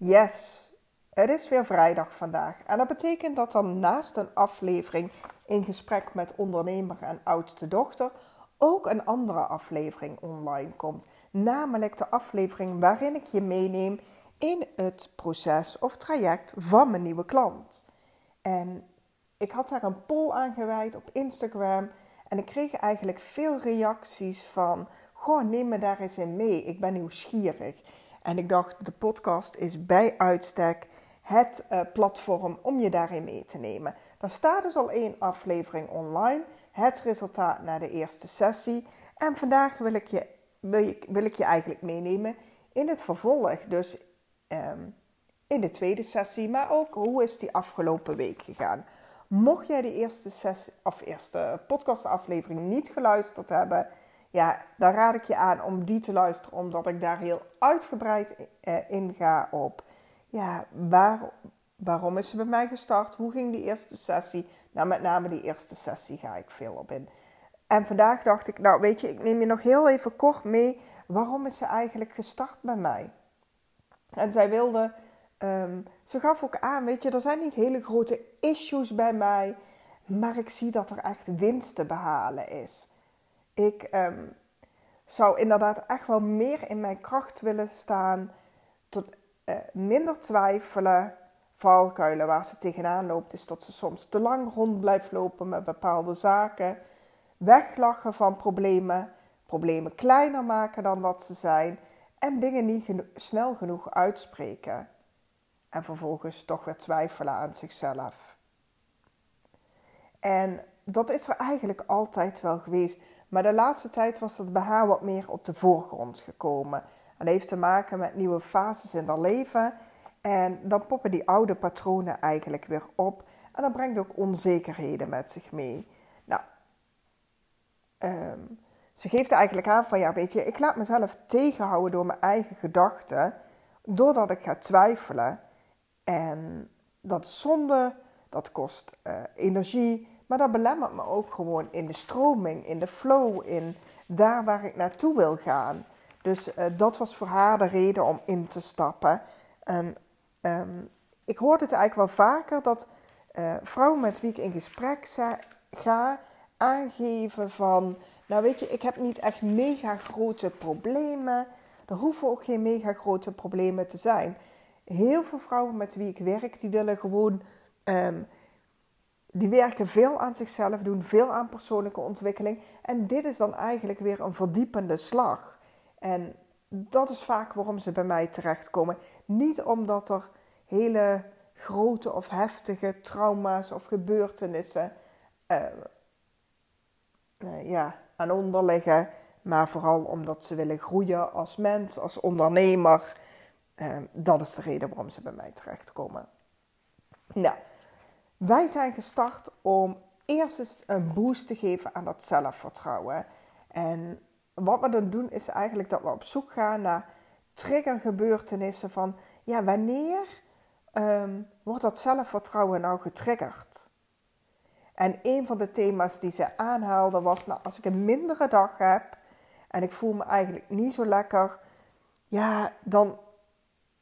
Yes, het is weer vrijdag vandaag. En dat betekent dat er naast een aflevering in gesprek met ondernemer en oudste dochter ook een andere aflevering online komt. Namelijk de aflevering waarin ik je meeneem in het proces of traject van mijn nieuwe klant. En ik had daar een poll aan gewijd op Instagram. En ik kreeg eigenlijk veel reacties van: Goh, neem me daar eens in mee. Ik ben nieuwsgierig. En ik dacht, de podcast is bij uitstek het uh, platform om je daarin mee te nemen. Daar staat dus al één aflevering online. Het resultaat na de eerste sessie. En vandaag wil ik je, wil ik, wil ik je eigenlijk meenemen in het vervolg. Dus um, in de tweede sessie. Maar ook hoe is die afgelopen week gegaan. Mocht jij de eerste, sessie, of eerste podcastaflevering niet geluisterd hebben ja, dan raad ik je aan om die te luisteren, omdat ik daar heel uitgebreid eh, in ga op. Ja, waar, waarom is ze bij mij gestart? Hoe ging die eerste sessie? Nou, met name die eerste sessie ga ik veel op in. En vandaag dacht ik, nou weet je, ik neem je nog heel even kort mee. Waarom is ze eigenlijk gestart bij mij? En zij wilde, um, ze gaf ook aan, weet je, er zijn niet hele grote issues bij mij, maar ik zie dat er echt winst te behalen is. Ik ehm, zou inderdaad echt wel meer in mijn kracht willen staan. Tot uh, minder twijfelen. Valkuilen waar ze tegenaan loopt, is dat ze soms te lang rond blijft lopen met bepaalde zaken. Weglachen van problemen. Problemen kleiner maken dan wat ze zijn. En dingen niet snel genoeg uitspreken. En vervolgens toch weer twijfelen aan zichzelf. En dat is er eigenlijk altijd wel geweest. Maar de laatste tijd was dat bij haar wat meer op de voorgrond gekomen. En dat heeft te maken met nieuwe fases in haar leven. En dan poppen die oude patronen eigenlijk weer op. En dat brengt ook onzekerheden met zich mee. Nou, um, ze geeft eigenlijk aan van ja, weet je, ik laat mezelf tegenhouden door mijn eigen gedachten. Doordat ik ga twijfelen. En dat zonde, dat kost uh, energie. Maar dat belemmert me ook gewoon in de stroming, in de flow, in daar waar ik naartoe wil gaan. Dus uh, dat was voor haar de reden om in te stappen. En um, ik hoor het eigenlijk wel vaker dat uh, vrouwen met wie ik in gesprek ga aangeven van... Nou weet je, ik heb niet echt mega grote problemen. Er hoeven ook geen mega grote problemen te zijn. Heel veel vrouwen met wie ik werk, die willen gewoon... Um, die werken veel aan zichzelf, doen veel aan persoonlijke ontwikkeling. En dit is dan eigenlijk weer een verdiepende slag. En dat is vaak waarom ze bij mij terechtkomen. Niet omdat er hele grote of heftige trauma's of gebeurtenissen uh, uh, ja, aan onder liggen. Maar vooral omdat ze willen groeien als mens, als ondernemer. Uh, dat is de reden waarom ze bij mij terechtkomen. Nou, wij zijn gestart om eerst eens een boost te geven aan dat zelfvertrouwen. En wat we dan doen is eigenlijk dat we op zoek gaan naar triggergebeurtenissen van ja, wanneer um, wordt dat zelfvertrouwen nou getriggerd? En een van de thema's die ze aanhaalde was, nou, als ik een mindere dag heb en ik voel me eigenlijk niet zo lekker, ja, dan,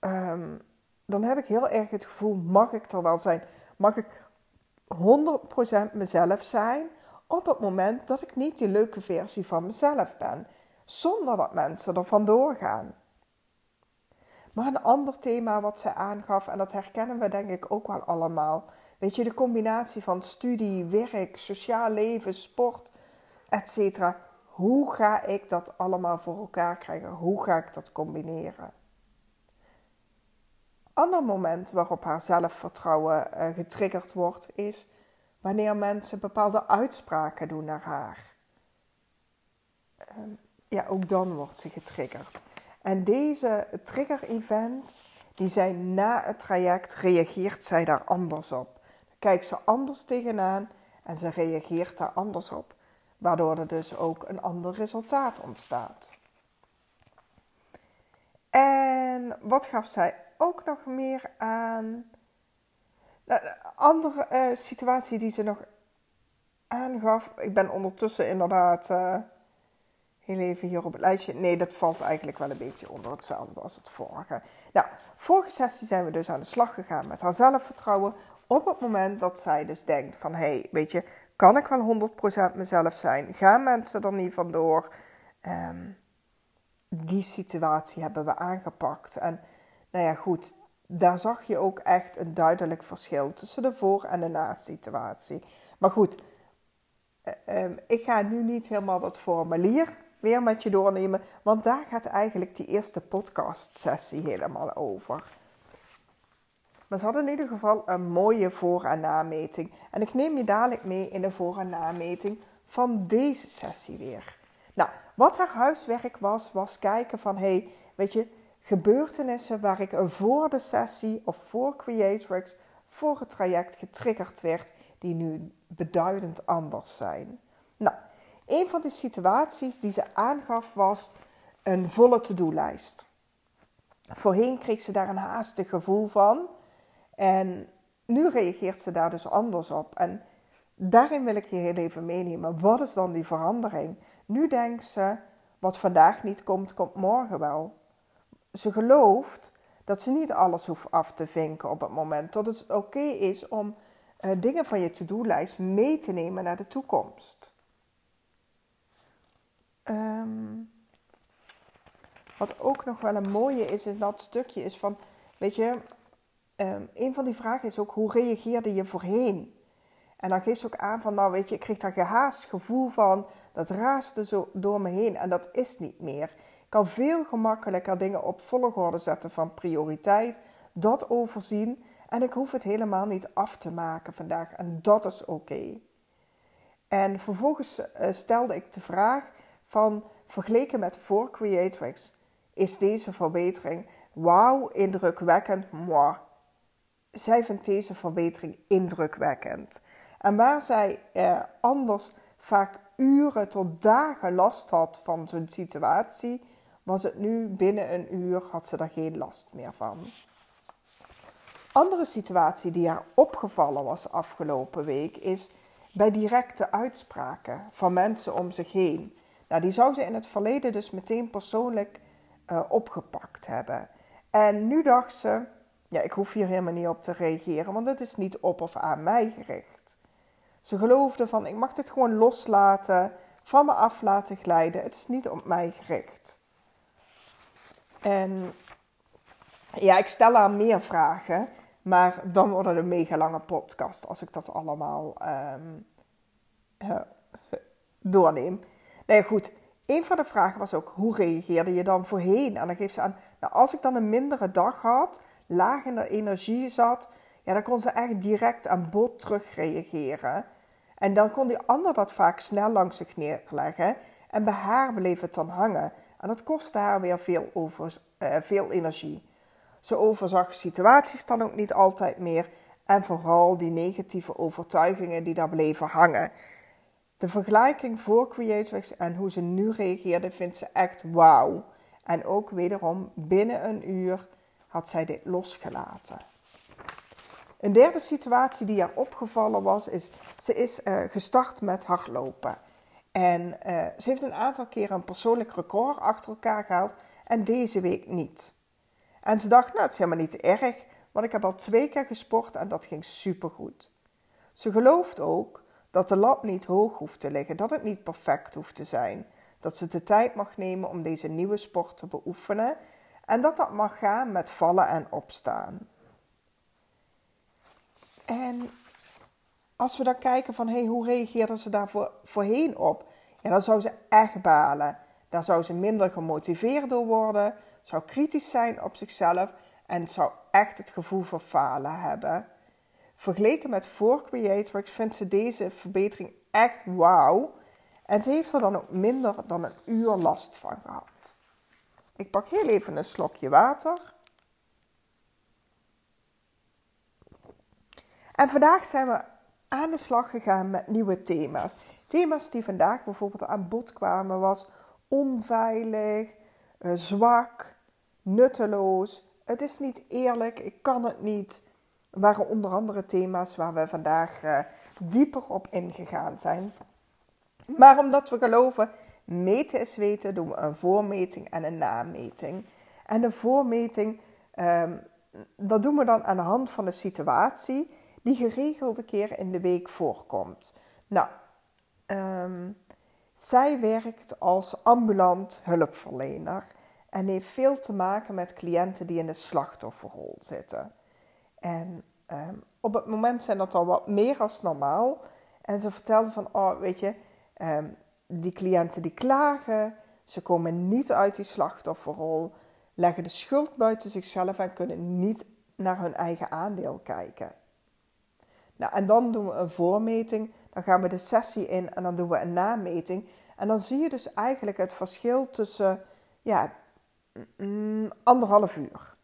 um, dan heb ik heel erg het gevoel, mag ik er wel zijn? Mag ik 100% mezelf zijn op het moment dat ik niet die leuke versie van mezelf ben, zonder dat mensen er vandoor gaan. Maar een ander thema wat zij aangaf, en dat herkennen we denk ik ook wel allemaal. Weet je, de combinatie van studie, werk, sociaal leven, sport, etc. Hoe ga ik dat allemaal voor elkaar krijgen? Hoe ga ik dat combineren? Ander moment waarop haar zelfvertrouwen uh, getriggerd wordt, is wanneer mensen bepaalde uitspraken doen naar haar. Uh, ja, ook dan wordt ze getriggerd. En deze trigger-events, die zijn na het traject, reageert zij daar anders op. Kijkt ze anders tegenaan en ze reageert daar anders op. Waardoor er dus ook een ander resultaat ontstaat. En wat gaf zij ook nog meer aan. Nou, andere uh, situatie die ze nog aangaf. Ik ben ondertussen inderdaad. Uh, Heel even hier op het lijstje. Nee, dat valt eigenlijk wel een beetje onder hetzelfde als het vorige. Nou, vorige sessie zijn we dus aan de slag gegaan met haar zelfvertrouwen. Op het moment dat zij dus denkt van, hé, hey, weet je, kan ik wel 100% mezelf zijn? Gaan mensen er niet vandoor? Um, die situatie hebben we aangepakt. En nou ja, goed, daar zag je ook echt een duidelijk verschil tussen de voor- en de na-situatie. Maar goed, uh, ik ga nu niet helemaal dat formulier weer met je doornemen, want daar gaat eigenlijk die eerste podcast-sessie helemaal over. Maar ze hadden in ieder geval een mooie voor- en nameting. En ik neem je dadelijk mee in de voor- en nameting van deze sessie weer. Nou, wat haar huiswerk was, was kijken van, hé, hey, weet je, gebeurtenissen waar ik voor de sessie of voor Creatrix, voor het traject getriggerd werd, die nu beduidend anders zijn. Nou, een van de situaties die ze aangaf was een volle to-do-lijst. Voorheen kreeg ze daar een haastig gevoel van. En nu reageert ze daar dus anders op. En daarin wil ik je heel even meenemen. Wat is dan die verandering? Nu denkt ze, wat vandaag niet komt, komt morgen wel. Ze gelooft dat ze niet alles hoeft af te vinken op het moment. Dat het oké is om uh, dingen van je to-do-lijst mee te nemen naar de toekomst. Um, wat ook nog wel een mooie is in dat stukje is van, weet je, um, een van die vragen is ook hoe reageerde je voorheen? En dan geeft ze ook aan van, nou weet je, ik kreeg daar gehaast gevoel van, dat raasde zo door me heen en dat is niet meer. Kan veel gemakkelijker dingen op volgorde zetten van prioriteit, dat overzien en ik hoef het helemaal niet af te maken vandaag en dat is oké. En vervolgens uh, stelde ik de vraag van, vergeleken met voor Creatrix, is deze verbetering wauw, indrukwekkend, moi. Zij vindt deze verbetering indrukwekkend. En waar zij eh, anders vaak uren tot dagen last had van zo'n situatie, was het nu binnen een uur had ze er geen last meer van. Andere situatie die haar opgevallen was afgelopen week is bij directe uitspraken van mensen om zich heen. Nou, die zou ze in het verleden dus meteen persoonlijk uh, opgepakt hebben. En nu dacht ze, ja, ik hoef hier helemaal niet op te reageren, want het is niet op of aan mij gericht. Ze geloofde van, ik mag dit gewoon loslaten, van me af laten glijden. Het is niet op mij gericht. En ja, ik stel haar meer vragen, maar dan wordt het een mega lange podcast als ik dat allemaal um, uh, doorneem. Nee, goed. Een van de vragen was ook, hoe reageerde je dan voorheen? En dan geeft ze aan, nou, als ik dan een mindere dag had, laag in de energie zat, ja, dan kon ze echt direct aan bod terug reageren. En dan kon die ander dat vaak snel langs zich neerleggen. En bij haar bleef het dan hangen. En dat kostte haar weer veel, over, uh, veel energie. Ze overzag situaties dan ook niet altijd meer. En vooral die negatieve overtuigingen die daar bleven hangen. De vergelijking voor Creatrix en hoe ze nu reageerde vindt ze echt wauw. En ook wederom binnen een uur had zij dit losgelaten. Een derde situatie die haar opgevallen was, is ze is uh, gestart met hardlopen. En uh, ze heeft een aantal keren een persoonlijk record achter elkaar gehaald en deze week niet. En ze dacht, nou, het is helemaal niet erg, want ik heb al twee keer gesport en dat ging supergoed. Ze gelooft ook dat de lat niet hoog hoeft te liggen, dat het niet perfect hoeft te zijn. Dat ze de tijd mag nemen om deze nieuwe sport te beoefenen en dat dat mag gaan met vallen en opstaan. En als we dan kijken van hey, hoe reageerden ze daar voor, voorheen op? Ja, dan zou ze echt balen. Daar zou ze minder gemotiveerd door worden, zou kritisch zijn op zichzelf en zou echt het gevoel van falen hebben. Vergeleken met voor Creatrix vindt ze deze verbetering echt wauw. En ze heeft er dan ook minder dan een uur last van gehad. Ik pak heel even een slokje water. En vandaag zijn we aan de slag gegaan met nieuwe thema's. Thema's die vandaag bijvoorbeeld aan bod kwamen was onveilig, uh, zwak, nutteloos. Het is niet eerlijk, ik kan het niet. Waren onder andere thema's waar we vandaag uh, dieper op ingegaan zijn. Maar omdat we geloven, meten is weten, doen we een voormeting en een nameting. En de voormeting, um, dat doen we dan aan de hand van de situatie die geregeld een keer in de week voorkomt. Nou, um, zij werkt als ambulant hulpverlener en heeft veel te maken met cliënten die in de slachtofferrol zitten. En um, op het moment zijn dat al wat meer als normaal. En ze vertelde van, oh weet je, um, die cliënten die klagen, ze komen niet uit die slachtofferrol, leggen de schuld buiten zichzelf en kunnen niet naar hun eigen aandeel kijken. Nou, en dan doen we een voormeting, dan gaan we de sessie in en dan doen we een nameting. En dan zie je dus eigenlijk het verschil tussen ja, mm, anderhalf uur.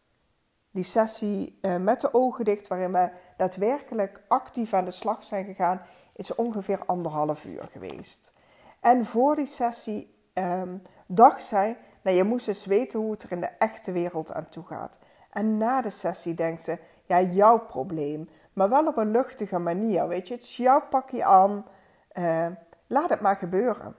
Die sessie uh, met de ogen dicht, waarin we daadwerkelijk actief aan de slag zijn gegaan, is ongeveer anderhalf uur geweest. En voor die sessie um, dacht zij, nou je moest eens weten hoe het er in de echte wereld aan toe gaat. En na de sessie denkt ze, ja jouw probleem, maar wel op een luchtige manier, weet je. Het is jouw pakje aan, uh, laat het maar gebeuren.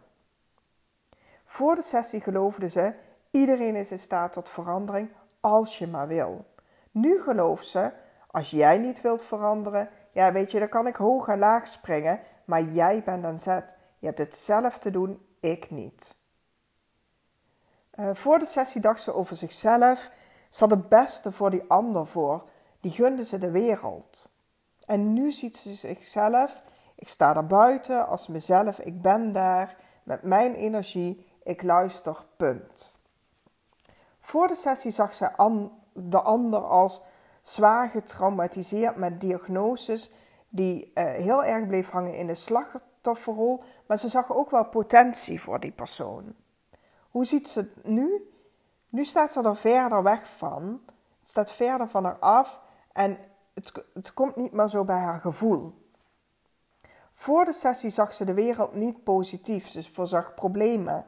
Voor de sessie geloofde ze, iedereen is in staat tot verandering als je maar wil. Nu gelooft ze, als jij niet wilt veranderen, ja weet je, dan kan ik hoog en laag springen, maar jij bent aan zet. Je hebt het zelf te doen, ik niet. Uh, voor de sessie dacht ze over zichzelf. Ze had het beste voor die ander voor. Die gunde ze de wereld. En nu ziet ze zichzelf. Ik sta daar buiten als mezelf. Ik ben daar met mijn energie. Ik luister, punt. Voor de sessie zag ze de ander als zwaar getraumatiseerd met diagnoses die uh, heel erg bleef hangen in de slachtofferrol, maar ze zag ook wel potentie voor die persoon. Hoe ziet ze het nu? Nu staat ze er verder weg van. Staat verder van haar af en het, komt niet meer zo bij haar gevoel. Voor de sessie zag ze de wereld niet positief, ze voorzag problemen.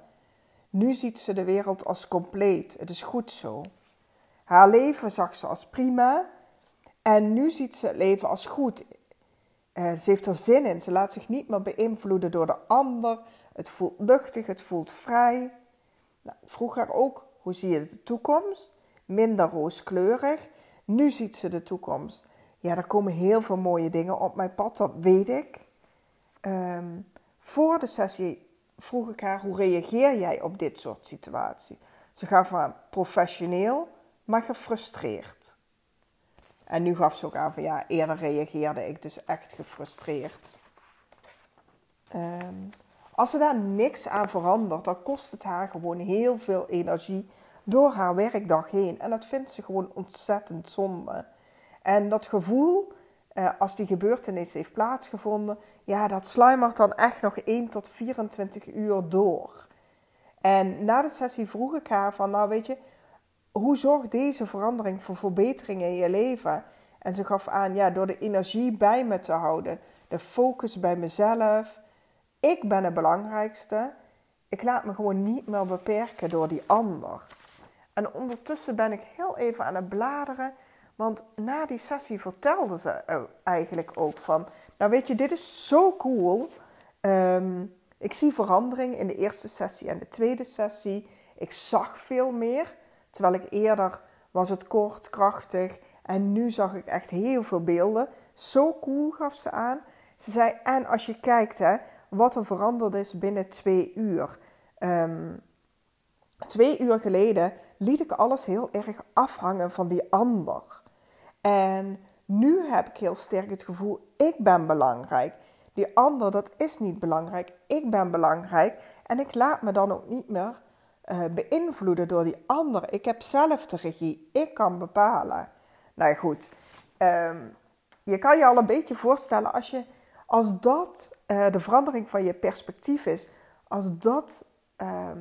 Nu ziet ze de wereld als compleet. Het is goed zo. Haar leven zag ze als prima en nu ziet ze het leven als goed. Uh, ze heeft er zin in. Ze laat zich niet meer beïnvloeden door de ander. Het voelt luchtig, het voelt vrij. Nou, ook, hoe zie je de toekomst? Minder rooskleurig. Nu ziet ze de toekomst. Ja, er komen heel veel mooie dingen op mijn pad, dat weet ik. Um, voor de sessie vroeg ik haar, hoe reageer jij op dit soort situaties? Ze gaf aan professioneel, maar gefrustreerd. En nu gaf ze ook aan van ja, eerder reageerde ik dus echt gefrustreerd. Um, als ze daar niks aan verandert, dan kost het haar gewoon heel veel energie door haar werkdag heen. En dat vindt ze gewoon ontzettend zonde. En dat gevoel, eh, als die gebeurtenis heeft plaatsgevonden, ja, dat sluimert dan echt nog 1 tot 24 uur door. En na de sessie vroeg ik haar van, nou weet je, hoe zorgt deze verandering voor verbetering in je leven? En ze gaf aan, ja, door de energie bij me te houden, de focus bij mezelf. Ik ben het belangrijkste. Ik laat me gewoon niet meer beperken door die ander. En ondertussen ben ik heel even aan het bladeren. Want na die sessie vertelde ze eigenlijk ook van... Nou weet je, dit is zo cool. Um, ik zie verandering in de eerste sessie en de tweede sessie. Ik zag veel meer. Terwijl ik eerder was het kort, krachtig. En nu zag ik echt heel veel beelden. Zo cool gaf ze aan. Ze zei, en als je kijkt hè, wat er veranderd is binnen twee uur. Um, twee uur geleden liet ik alles heel erg afhangen van die ander. En nu heb ik heel sterk het gevoel, ik ben belangrijk. Die ander, dat is niet belangrijk. Ik ben belangrijk. En ik laat me dan ook niet meer uh, beïnvloeden door die ander. Ik heb zelf de regie. Ik kan bepalen. Nou goed, um, je kan je al een beetje voorstellen als, je, als dat uh, de verandering van je perspectief is. Als dat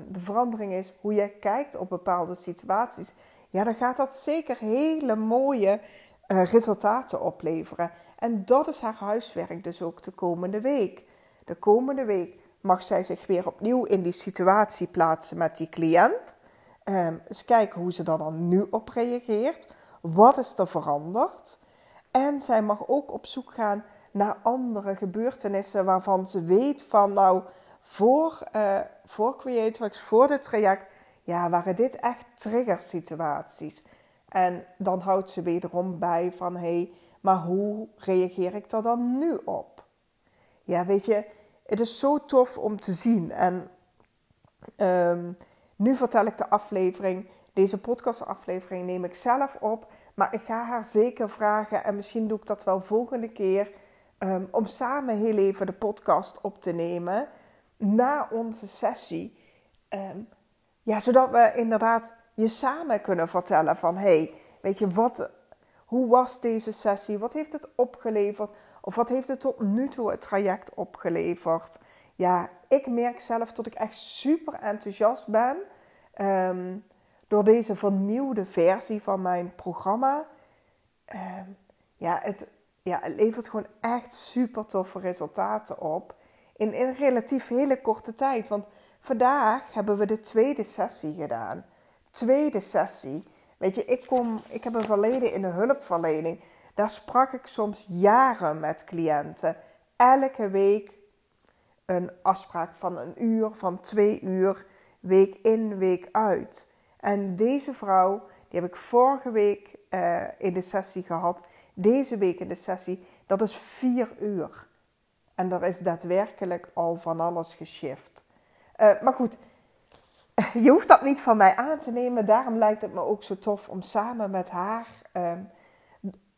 de verandering is hoe je kijkt op bepaalde situaties. Ja, dan gaat dat zeker hele mooie uh, resultaten opleveren. En dat is haar huiswerk dus ook de komende week. De komende week mag zij zich weer opnieuw in die situatie plaatsen met die cliënt. Um, eens kijken hoe ze er dan nu op reageert. Wat is er veranderd? En zij mag ook op zoek gaan naar andere gebeurtenissen waarvan ze weet van nou, voor, uh, voor Creatorx, voor dit traject, ja, waren dit echt triggersituaties. En dan houdt ze wederom bij van, hé, hey, maar hoe reageer ik er dan nu op? Ja, weet je, het is zo tof om te zien. En um, nu vertel ik de aflevering, deze podcastaflevering neem ik zelf op. Maar ik ga haar zeker vragen, en misschien doe ik dat wel volgende keer, um, om samen heel even de podcast op te nemen na onze sessie. Um, ja, zodat we inderdaad je samen kunnen vertellen van, hey, weet je, wat, hoe was deze sessie? Wat heeft het opgeleverd? Of wat heeft het tot nu toe het traject opgeleverd? Ja, ik merk zelf dat ik echt super enthousiast ben um, door deze vernieuwde versie van mijn programma. Um, ja, het, ja, het levert gewoon echt super toffe resultaten op. In, in relatief hele korte tijd. Want vandaag hebben we de tweede sessie gedaan. Tweede sessie. Weet je, ik, kom, ik heb een verleden in de hulpverlening. Daar sprak ik soms jaren met cliënten. Elke week een afspraak van een uur, van twee uur, week in, week uit. En deze vrouw, die heb ik vorige week uh, in de sessie gehad. Deze week in de sessie, dat is vier uur. En er is daadwerkelijk al van alles geshift. Uh, maar goed, je hoeft dat niet van mij aan te nemen. Daarom lijkt het me ook zo tof om samen met haar, uh,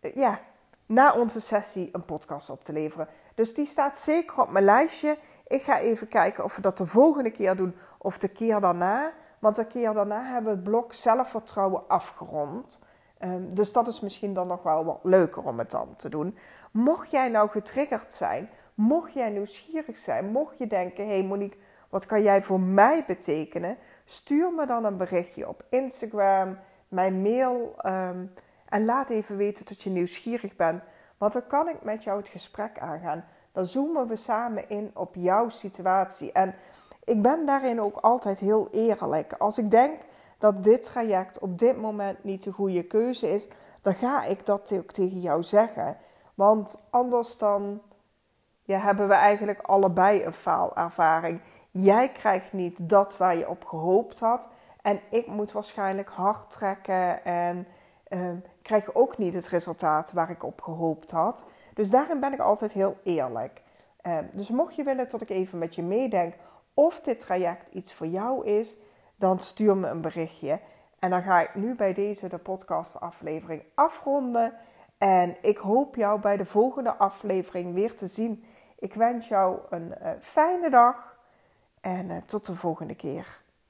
ja, na onze sessie een podcast op te leveren. Dus die staat zeker op mijn lijstje. Ik ga even kijken of we dat de volgende keer doen of de keer daarna. Want de keer daarna hebben we het blok zelfvertrouwen afgerond. Um, dus dat is misschien dan nog wel wat leuker om het dan te doen. Mocht jij nou getriggerd zijn, mocht jij nieuwsgierig zijn, mocht je denken: hé Monique, wat kan jij voor mij betekenen? Stuur me dan een berichtje op Instagram, mijn mail. Um, en laat even weten dat je nieuwsgierig bent. Want dan kan ik met jou het gesprek aangaan. Dan zoomen we samen in op jouw situatie. En ik ben daarin ook altijd heel eerlijk. Als ik denk dat dit traject op dit moment niet de goede keuze is, dan ga ik dat ook tegen jou zeggen. Want anders dan hebben we eigenlijk allebei een faalervaring. Jij krijgt niet dat waar je op gehoopt had. En ik moet waarschijnlijk hard trekken en uh, krijg ook niet het resultaat waar ik op gehoopt had. Dus daarin ben ik altijd heel eerlijk. Uh, dus mocht je willen dat ik even met je meedenk of dit traject iets voor jou is, dan stuur me een berichtje. En dan ga ik nu bij deze de podcast aflevering afronden. En ik hoop jou bij de volgende aflevering weer te zien. Ik wens jou een uh, fijne dag en uh, tot de volgende keer.